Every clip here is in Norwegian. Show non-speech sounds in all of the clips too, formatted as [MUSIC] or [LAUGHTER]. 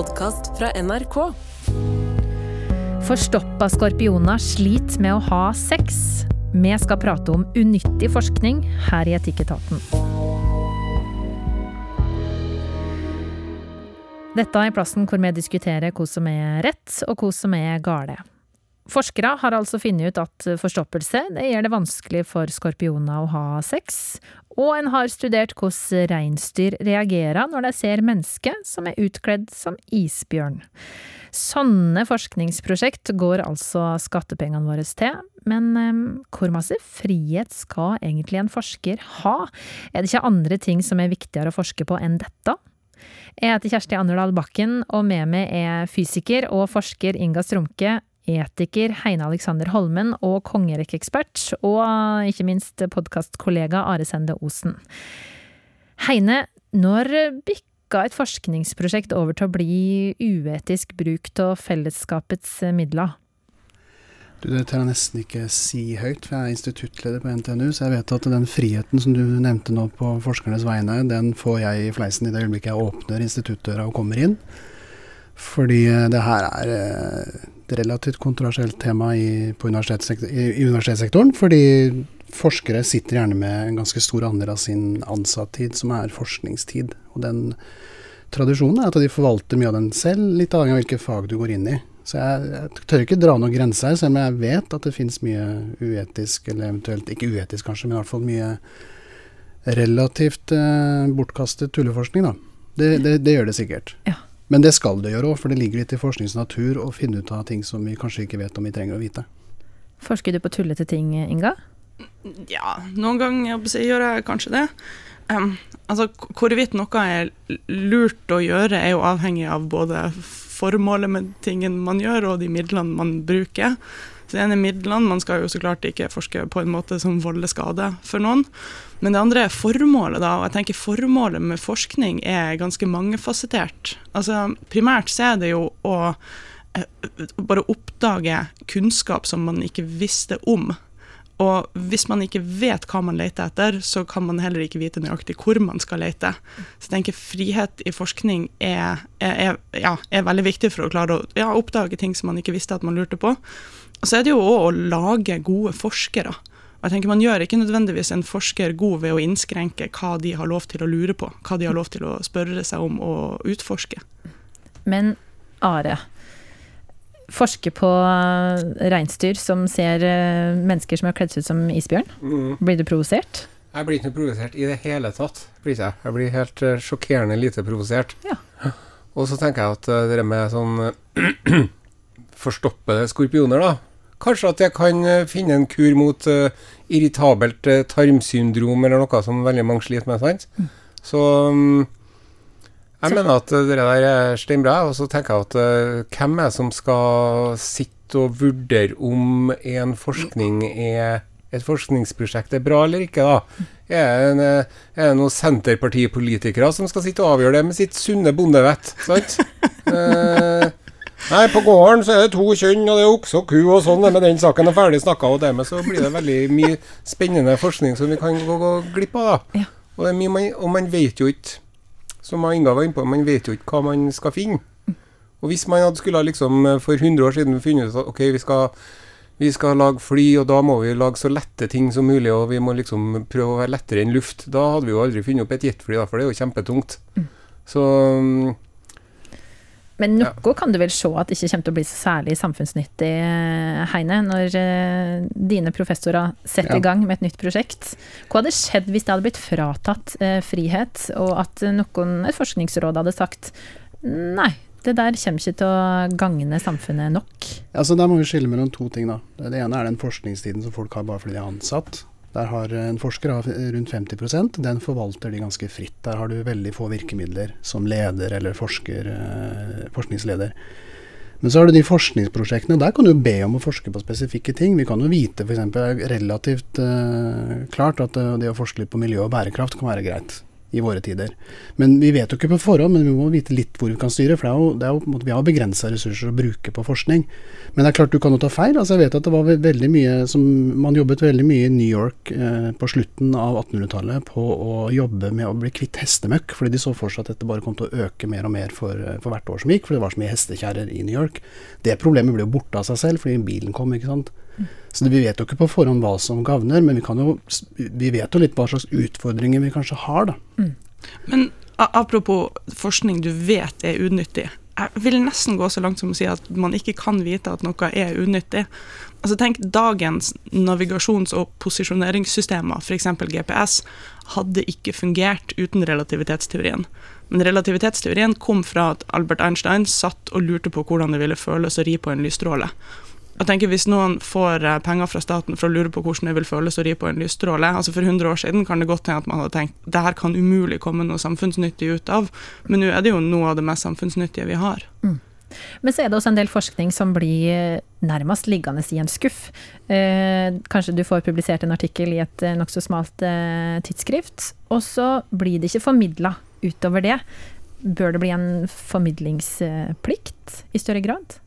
podkast fra NRK. Forstoppa skorpioner sliter med å ha sex. Vi skal prate om unyttig forskning her i Etikketaten. Dette er plassen hvor vi diskuterer hva som er rett, og hva som er gale. Forskere har altså funnet ut at forstoppelse det gjør det vanskelig for skorpioner å ha sex, og en har studert hvordan reinsdyr reagerer når de ser mennesker som er utkledd som isbjørn. Sånne forskningsprosjekt går altså skattepengene våre til, men um, hvor masse frihet skal egentlig en forsker ha? Er det ikke andre ting som er viktigere å forske på enn dette? Jeg heter Kjersti Anderdal Bakken, og med meg er fysiker og forsker Inga Strumke, etiker Heine Alexander Holmen og kongerekkeekspert, og ikke minst podkastkollega Are Sende Osen. Heine, når bikka et forskningsprosjekt over til å bli uetisk bruk av fellesskapets midler? Du, det tør jeg nesten ikke si høyt, for jeg er instituttleder på NTNU, så jeg vet at den friheten som du nevnte nå på forskernes vegne, den får jeg i fleisen i det øyeblikket jeg åpner instituttdøra og kommer inn. Fordi det her er relativt kontroversielt tema i, universitetssektor, i, universitetssektoren. Fordi forskere sitter gjerne med en ganske stor andel av sin ansattid, som er forskningstid. Og den tradisjonen er at de forvalter mye av den selv, litt avhengig av hvilke fag du går inn i. Så jeg, jeg tør ikke dra noen grenser, selv om jeg vet at det finnes mye uetisk, eller eventuelt ikke uetisk kanskje, men i hvert fall mye relativt eh, bortkastet tulleforskning, da. Det, det, det gjør det sikkert. Ja. Men det skal det gjøre òg, for det ligger litt i forskningens natur å finne ut av ting som vi kanskje ikke vet om vi trenger å vite. Forsker du på tullete ting, Inga? Ja, noen ganger gjør jeg kanskje det. Um, altså, Hvorvidt noe er lurt å gjøre, er jo avhengig av både formålet med tingen man gjør, og de midlene man bruker. Det ene er midlene. Man skal jo så klart ikke forske på en måte som volder skade for noen. Men det andre er formålet, da. Og jeg tenker formålet med forskning er ganske mangefasettert. Altså primært så er det jo å eh, bare oppdage kunnskap som man ikke visste om. Og hvis man ikke vet hva man leter etter, så kan man heller ikke vite nøyaktig hvor man skal lete. Så jeg tenker frihet i forskning er, er, ja, er veldig viktig for å klare å ja, oppdage ting som man ikke visste at man lurte på. Og så er det jo òg å lage gode forskere. Og jeg tenker Man gjør ikke nødvendigvis en forsker god ved å innskrenke hva de har lov til å lure på, hva de har lov til å spørre seg om og utforske. Men Are, forske på reinsdyr som ser eh, mennesker som er kledd ut som isbjørn. Mm. Blir du provosert? Jeg blir ikke provosert i det hele tatt. Blir jeg. jeg blir helt uh, sjokkerende lite provosert. Ja. [LAUGHS] Og så tenker jeg at det med sånn [CLEARS THROAT] forstoppede skorpioner, da Kanskje at jeg kan finne en kur mot uh, irritabelt uh, tarmsyndrom, eller noe som veldig mange sliter med. sant? Mm. Så um, jeg mener at det der er steinbra. Og så tenker jeg at uh, hvem er det som skal sitte og vurdere om en forskning er et forskningsprosjekt er bra eller ikke, da? Er det, en, er det noen Senterpartipolitikere som skal sitte og avgjøre det med sitt sunne bondevett? Sant? uh, [LAUGHS] nei, på gården så er det to kjønn, og det er okse og ku, og sånn med den saken er ferdig snakka, og dermed så blir det veldig mye spennende forskning som vi kan gå, gå glipp av, da. Ja. Og, man, og man vet jo ikke som Inga var inne på, man vet jo ikke hva man skal finne. Og hvis man hadde skulle liksom eh, for 100 år siden funnet ut at ok, vi skal, vi skal lage fly, og da må vi lage så lette ting som mulig, og vi må liksom prøve å være lettere enn luft, da hadde vi jo aldri funnet opp et jetfly, for det er jo kjempetungt. Mm. Så mm, men noe ja. kan du vel se at ikke kommer til å bli så særlig samfunnsnyttig, eh, Heine, når uh, dine professorer setter ja. i gang med et nytt prosjekt. Hva hadde skjedd hvis det hadde blitt fratatt uh, frihet, og at noen, et forskningsråd hadde sagt nei, det der kommer ikke til å gagne samfunnet nok? Altså, Der må vi skille mellom to ting. da. Det ene er den forskningstiden som folk har bare fordi de er ansatt. Der har en forsker rundt 50% Den forvalter de ganske fritt. Der har du veldig få virkemidler som leder eller forsker, eh, forskningsleder. Men så har du de forskningsprosjektene. Der kan du be om å forske på spesifikke ting. Vi kan jo vite f.eks. relativt uh, klart at det å forske litt på miljø og bærekraft kan være greit. I våre tider. Men vi vet jo ikke på forhånd, men vi må vite litt hvor vi kan styre. For jo, jo, vi har begrensa ressurser å bruke på forskning. Men det er klart du kan jo ta feil. altså Jeg vet at det var veldig mye som Man jobbet veldig mye i New York eh, på slutten av 1800-tallet på å jobbe med å bli kvitt hestemøkk. Fordi de så for seg at dette bare kom til å øke mer og mer for, eh, for hvert år som gikk. For det var så mye hestekjerrer i New York. Det problemet ble jo borte av seg selv fordi bilen kom, ikke sant. Så vi vet jo ikke på forhånd hva som gagner, men vi, kan jo, vi vet jo litt hva slags utfordringer vi kanskje har, da. Mm. Men apropos forskning du vet er unyttig. Jeg vil nesten gå så langt som å si at man ikke kan vite at noe er unyttig. Altså Tenk dagens navigasjons- og posisjoneringssystemer, f.eks. GPS, hadde ikke fungert uten relativitetsteorien. Men relativitetsteorien kom fra at Albert Einstein satt og lurte på hvordan det ville føles å ri på en lysstråle. Jeg tenker Hvis noen får eh, penger fra staten for å lure på hvordan det vil føles å ri på en lysstråle altså For 100 år siden kan det godt hende at man hadde tenkt det her kan umulig komme noe samfunnsnyttig ut av, men nå er det jo noe av det mest samfunnsnyttige vi har. Mm. Men så er det også en del forskning som blir eh, nærmest liggende i en skuff. Eh, kanskje du får publisert en artikkel i et eh, nokså smalt eh, tidsskrift, og så blir det ikke formidla utover det. Bør det bli en formidlingsplikt i større grad?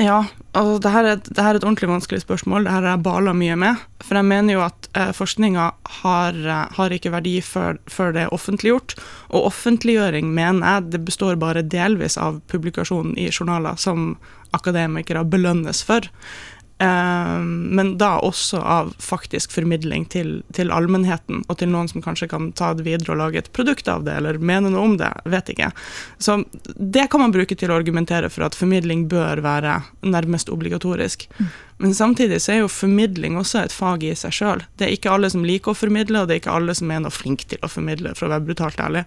Ja, altså det her, er, det her er et ordentlig vanskelig spørsmål. Det her har jeg bala mye med. For jeg mener jo at eh, forskninga har, eh, har, ikke verdi før, før, det er offentliggjort. Og offentliggjøring mener jeg det består bare delvis av publikasjonen i journaler som akademikere belønnes for. Ehm, men da også av faktisk formidling til, til, allmennheten, og til noen som kanskje kan ta det videre og lage et produkt av det, eller mene noe om det, vet ikke. Så det kan man bruke til å argumentere for at formidling bør være nærmest obligatorisk. Mm. Men samtidig så er jo formidling også et fag i seg sjøl. Det er ikke alle som liker å formidle, og det er ikke alle som er noe flink til å formidle, for å være brutalt ærlig.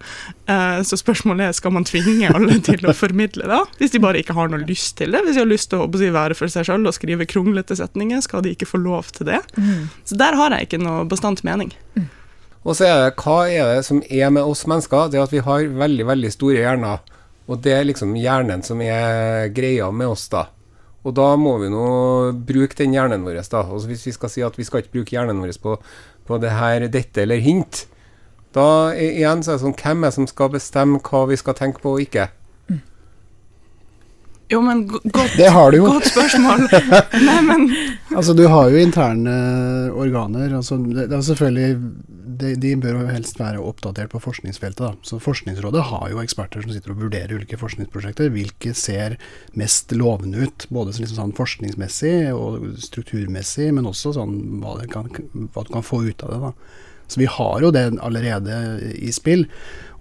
Uh, så spørsmålet er skal man tvinge alle til å formidle, da? Hvis de bare ikke har noe lyst til det? Hvis de har lyst til å være for seg sjøl og skrive kronglete setninger, skal de ikke få lov til det? Mm. Så der har jeg ikke noe bastant mening. Mm. Og så er det hva er det som er med oss mennesker? Det er at vi har veldig, veldig store hjerner. Og det er liksom hjernen som er greia med oss, da. Og da må vi nå bruke den hjernen vår. da. Og hvis vi skal si at vi skal ikke bruke hjernen vår på, på det her, dette eller hint, da igjen så er det sånn Hvem er det som skal bestemme hva vi skal tenke på og ikke? Jo, men godt, det har du jo. godt spørsmål. [LAUGHS] Nei, men Altså, du har jo interne organer. Altså, det, det er selvfølgelig de, de, bør jo helst være oppdatert på forskningsfeltet. Da. Så Forskningsrådet har jo eksperter som sitter og vurderer ulike forskningsprosjekter. Hvilke ser mest lovende ut, både liksom sånn forskningsmessig og strukturmessig, men også sånn hva, kan, hva, du kan få ut av det. da. Så vi har jo det allerede i spill.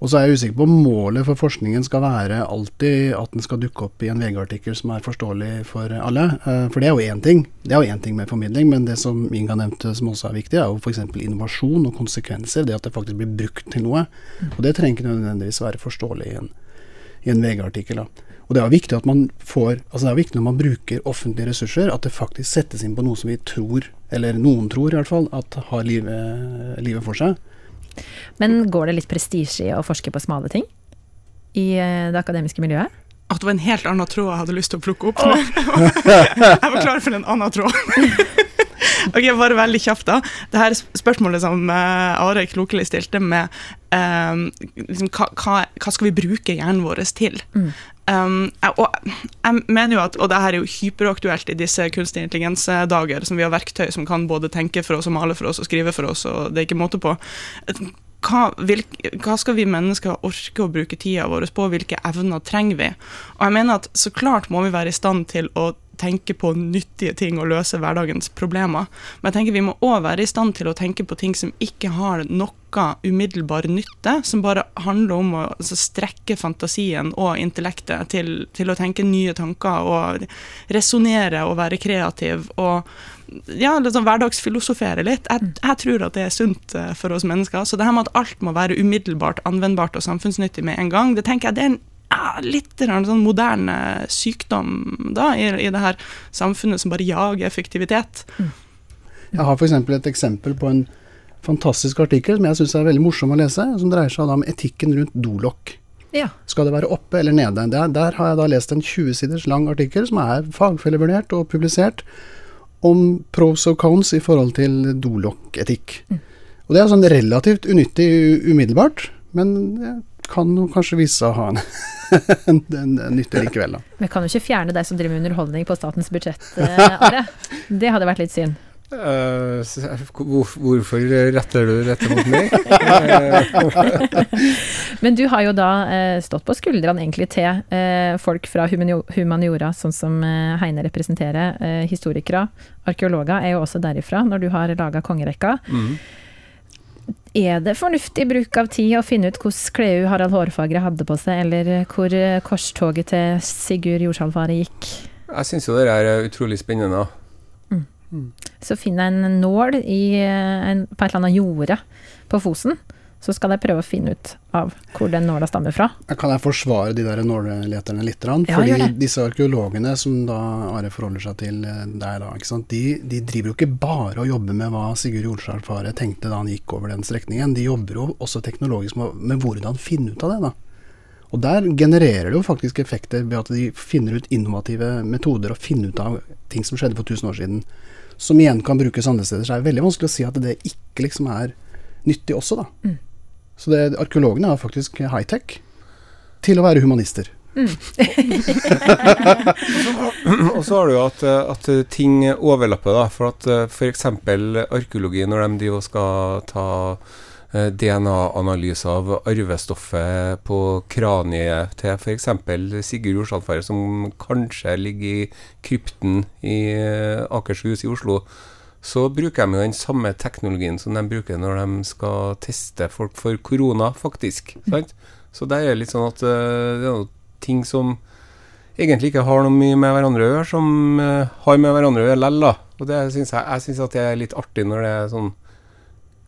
Og så er jeg usikker på om målet for forskningen skal være alltid at den skal dukke opp i en VG-artikkel som er forståelig for alle. Eh, for det er jo én ting. Det er jo én ting med formidling, men det som Inga nevnte som også er viktig, er jo f.eks. innovasjon og konsekvenser. Det at det faktisk blir brukt til noe. Og det trenger ikke nødvendigvis være forståelig i en, en VG-artikkel. Og det er viktig at man får Altså det er viktig når man bruker offentlige ressurser, at det faktisk settes inn på noe som vi tror, eller noen tror i hvert fall, at har livet, livet for seg. Men går det litt prestisje i å forske på smale ting i eh, det akademiske miljøet? At det var en helt annen tråd jeg hadde lyst til å plukke opp. [LAUGHS] jeg var klar for en annen tråd. [LAUGHS] [LAUGHS] ok, Bare veldig kjapt, da. Det her spørsmålet som uh, Are Klokeli stilte med um, liksom, hva, hva, skal vi bruke hjernen vår til? Mm. Um, og jeg mener jo at, og det her er jo hyperaktuelt i disse kunstig intelligens-dager, som vi har verktøy som kan både tenke for oss og male for oss og skrive for oss, og det er ikke måte på hva, vil, hva, skal vi mennesker orke å bruke tida vår på, hvilke evner trenger vi? Og jeg mener at så klart må vi være i stand til å tenke på nyttige ting og løse hverdagens problemer, men jeg tenker vi må òg være i stand til å tenke på ting som ikke har noe umiddelbar nytte, som bare handler om å altså, strekke fantasien og intellektet til, til å tenke nye tanker og resonnere og være kreativ. og ja, liksom hverdagsfilosofere litt. Jeg, mm. jeg, tror at det er sunt eh, for oss mennesker. Så det her med at alt må være umiddelbart anvendbart og samfunnsnyttig med en gang, det tenker jeg det er en ja, litt sånn moderne sykdom da, i, i, det her samfunnet som bare jager effektivitet. Mm. Jeg har f.eks. et eksempel på en fantastisk artikkel som jeg syns er veldig morsom å lese, som dreier seg om etikken rundt dolokk. Ja. Skal det være oppe eller nede? Der, der, har jeg da lest en 20 siders lang artikkel som er fagfellevurdert og publisert, om pros og cons i forhold til dolokketikk. Mm. Og det er sånn relativt unyttig umiddelbart, men kan hun kanskje vise seg å ha en, [LAUGHS] en, en, en nytte likevel, da. Vi kan jo ikke fjerne deg som driver med underholdning på statens budsjett, eh, Are. Det hadde vært litt synd. Uh, hvor, hvorfor retter du dette mot meg? [LAUGHS] Men du har jo da uh, stått på skuldrene egentlig til uh, folk fra humaniora, sånn som Heine representerer. Historikere, arkeologer er jo også derifra, når du har laga kongerekka. mm. Er det fornuftig bruk av tid å finne ut hvordan klede Harald Hårfagre hadde på seg, eller hvor eh, korstoget til Sigurd Jordsalfare gikk? Jeg syns jo det er utrolig spennende. Så finner jeg en nål i, eh, en, på et eller annet jorde på Fosen. Så skal jeg prøve å finne ut av hvor den nåla stammer fra. Kan jeg forsvare de der nåleleterne litt? Ja, Fordi disse arkeologene som da Are forholder seg til eh, der, da? De, de driver jo ikke bare og jobber med hva Sigurd Jordskjelfare tenkte da han gikk over den strekningen. De jobber jo også teknologisk med, med hvordan finne ut av det. da. Og der genererer det jo faktisk effekter ved at de finner ut innovative metoder og finner ut av ting som skjedde for 1000 år siden, som igjen kan brukes andre steder. Så det er veldig vanskelig å si at det ikke liksom er nyttig også, da. Mm. Så det, arkeologene er faktisk high-tech til å være humanister. [LAUGHS] Og så har du jo at, eh, at ting overlapper, da. For at f.eks. arkeologi, når de driver og skal ta eh, DNA-analyse av arvestoffet på kraniet til f.eks. Sigurd Jordsalfare, som kanskje ligger i krypten i eh, Akershus i Oslo, så bruker de jo den samme teknologien som de bruker når de skal teste folk for korona, faktisk. Sant? Så det er litt sånn at eh, det er noe ting som egentlig ikke har noe mye med hverandre å gjøre, som eh, har med hverandre å gjøre lell, da. Og det synes jeg, jeg syns at det er litt artig når det er sånn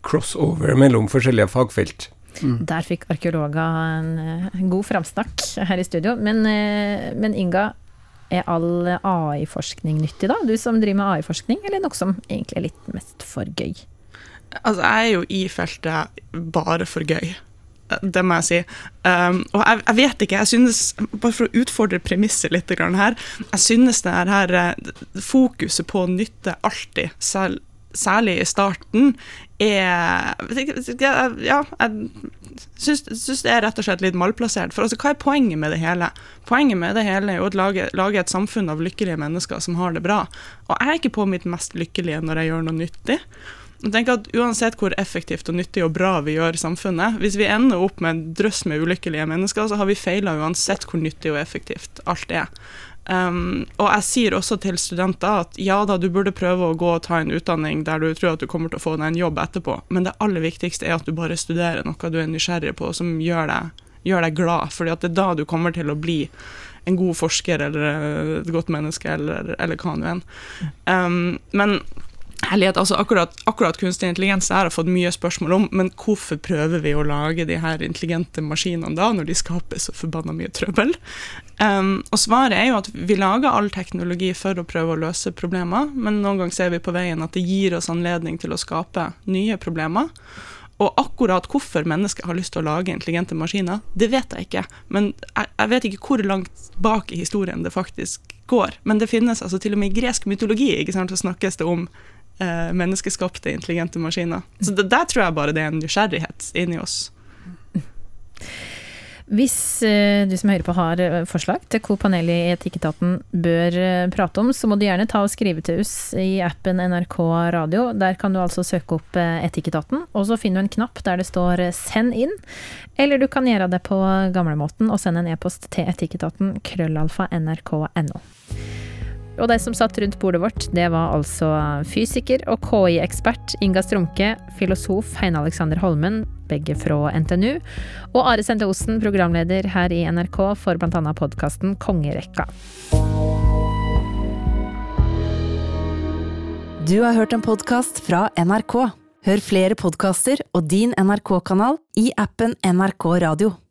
crossover [LAUGHS] mellom forskjellige fagfelt. Der fikk arkeologer en, eh, en god framsnakk her i studio. Men, men Inga, er all AI-forskning nyttig, da? Du som driver med AI-forskning, eller noe som egentlig er litt mest for gøy? Altså, jeg er jo i feltet bare for gøy. Det må jeg si. Um, og jeg, jeg vet ikke, jeg synes, bare for å utfordre premisset litt her, jeg synes det her, eh, fokuset på nytte alltid, selv, særlig i starten, er Ja, jeg syns det er rett og slett litt malplassert. For altså, hva er poenget med det hele? Poenget med det hele er jo å lage, lage et samfunn av lykkelige mennesker som har det bra. Og jeg er ikke på mitt mest lykkelige når jeg gjør noe nyttig. Jeg tenker at Uansett hvor effektivt og nyttig og bra vi gjør samfunnet, hvis vi ender opp med en drøss med ulykkelige mennesker, så har vi feila uansett hvor nyttig og effektivt alt er. Um, og jeg sier også til studenter at ja da, du burde prøve å gå og ta en utdanning der du tror at du kommer til å få deg en jobb etterpå, men det aller viktigste er at du bare studerer noe du er nysgjerrig på, som gjør deg, gjør deg glad, at det er da du kommer til å bli en god forsker eller et godt menneske, eller, eller hva nå enn. Um, men Herlighet, altså akkurat, akkurat kunstig intelligens har jeg fått mye spørsmål om, men hvorfor prøver vi å lage de her intelligente maskinene da, når de skaper så forbanna mye trøbbel? Um, og svaret er jo at vi lager all teknologi for å prøve å løse problemer, men noen ganger ser vi på veien at det gir oss anledning til å skape nye problemer. Og akkurat hvorfor mennesker har lyst til å lage intelligente maskiner, det vet jeg ikke. Men jeg, jeg vet ikke hvor langt bak i historien det faktisk går. Men det finnes altså til og med i gresk mytologi ikke sant, så snakkes det om eh, menneskeskapte intelligente maskiner. Så det, der tror jeg bare det er en nysgjerrighet inni oss. Hvis eh, du som hører på har eh, forslag til hvor panelet i Etikketaten bør eh, prate om, så må du gjerne ta og skrive til oss i appen NRK Radio. Der kan du altså søke opp Etikketaten, og så finner du en knapp der det står 'send inn'. Eller du kan gjøre det på gamlemåten og sende en e-post til etikketaten krøllalfa nrk.no. Og de som satt rundt bordet vårt, det var altså fysiker og KI-ekspert Inga Strumke, filosof Heine Alexander Holmen, begge fra NTNU, og Are Sende Osen, programleder her i NRK for bl.a. podkasten Kongerekka. Du har hørt en podkast fra NRK. Hør flere podkaster og din NRK-kanal i appen NRK Radio.